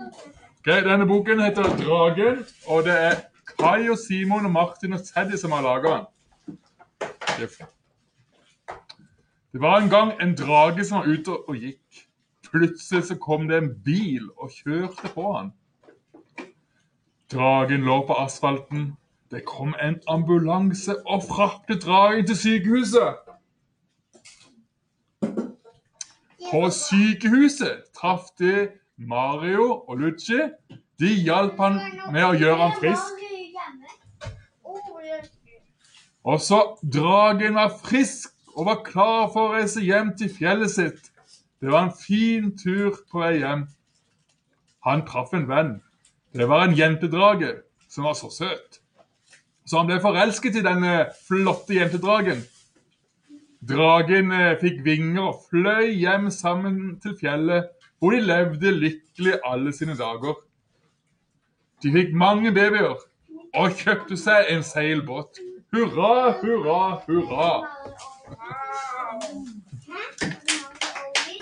Ok, Denne boken heter 'Dragen', og det er Kai og Simon og Martin og Teddy som har laga den. Det var en gang en drage som var ute og gikk. Plutselig så kom det en bil og kjørte på han. Dragen lå på asfalten. Det kom en ambulanse og fraktet dragen til sykehuset. På sykehuset traff de Mario og Luigi. De hjalp han med å gjøre han frisk. Og så dragen var frisk og var klar for å reise hjem til fjellet sitt. Det var en fin tur på vei hjem. Han traff en venn. Det var en jentedrage som var så søt. Så han ble forelsket i denne flotte jentedragen. Dragen eh, fikk vinger og fløy hjem sammen til fjellet, hvor de levde lykkelig alle sine dager. De fikk mange babyer og kjøpte seg en seilbåt. Hurra, hurra, hurra!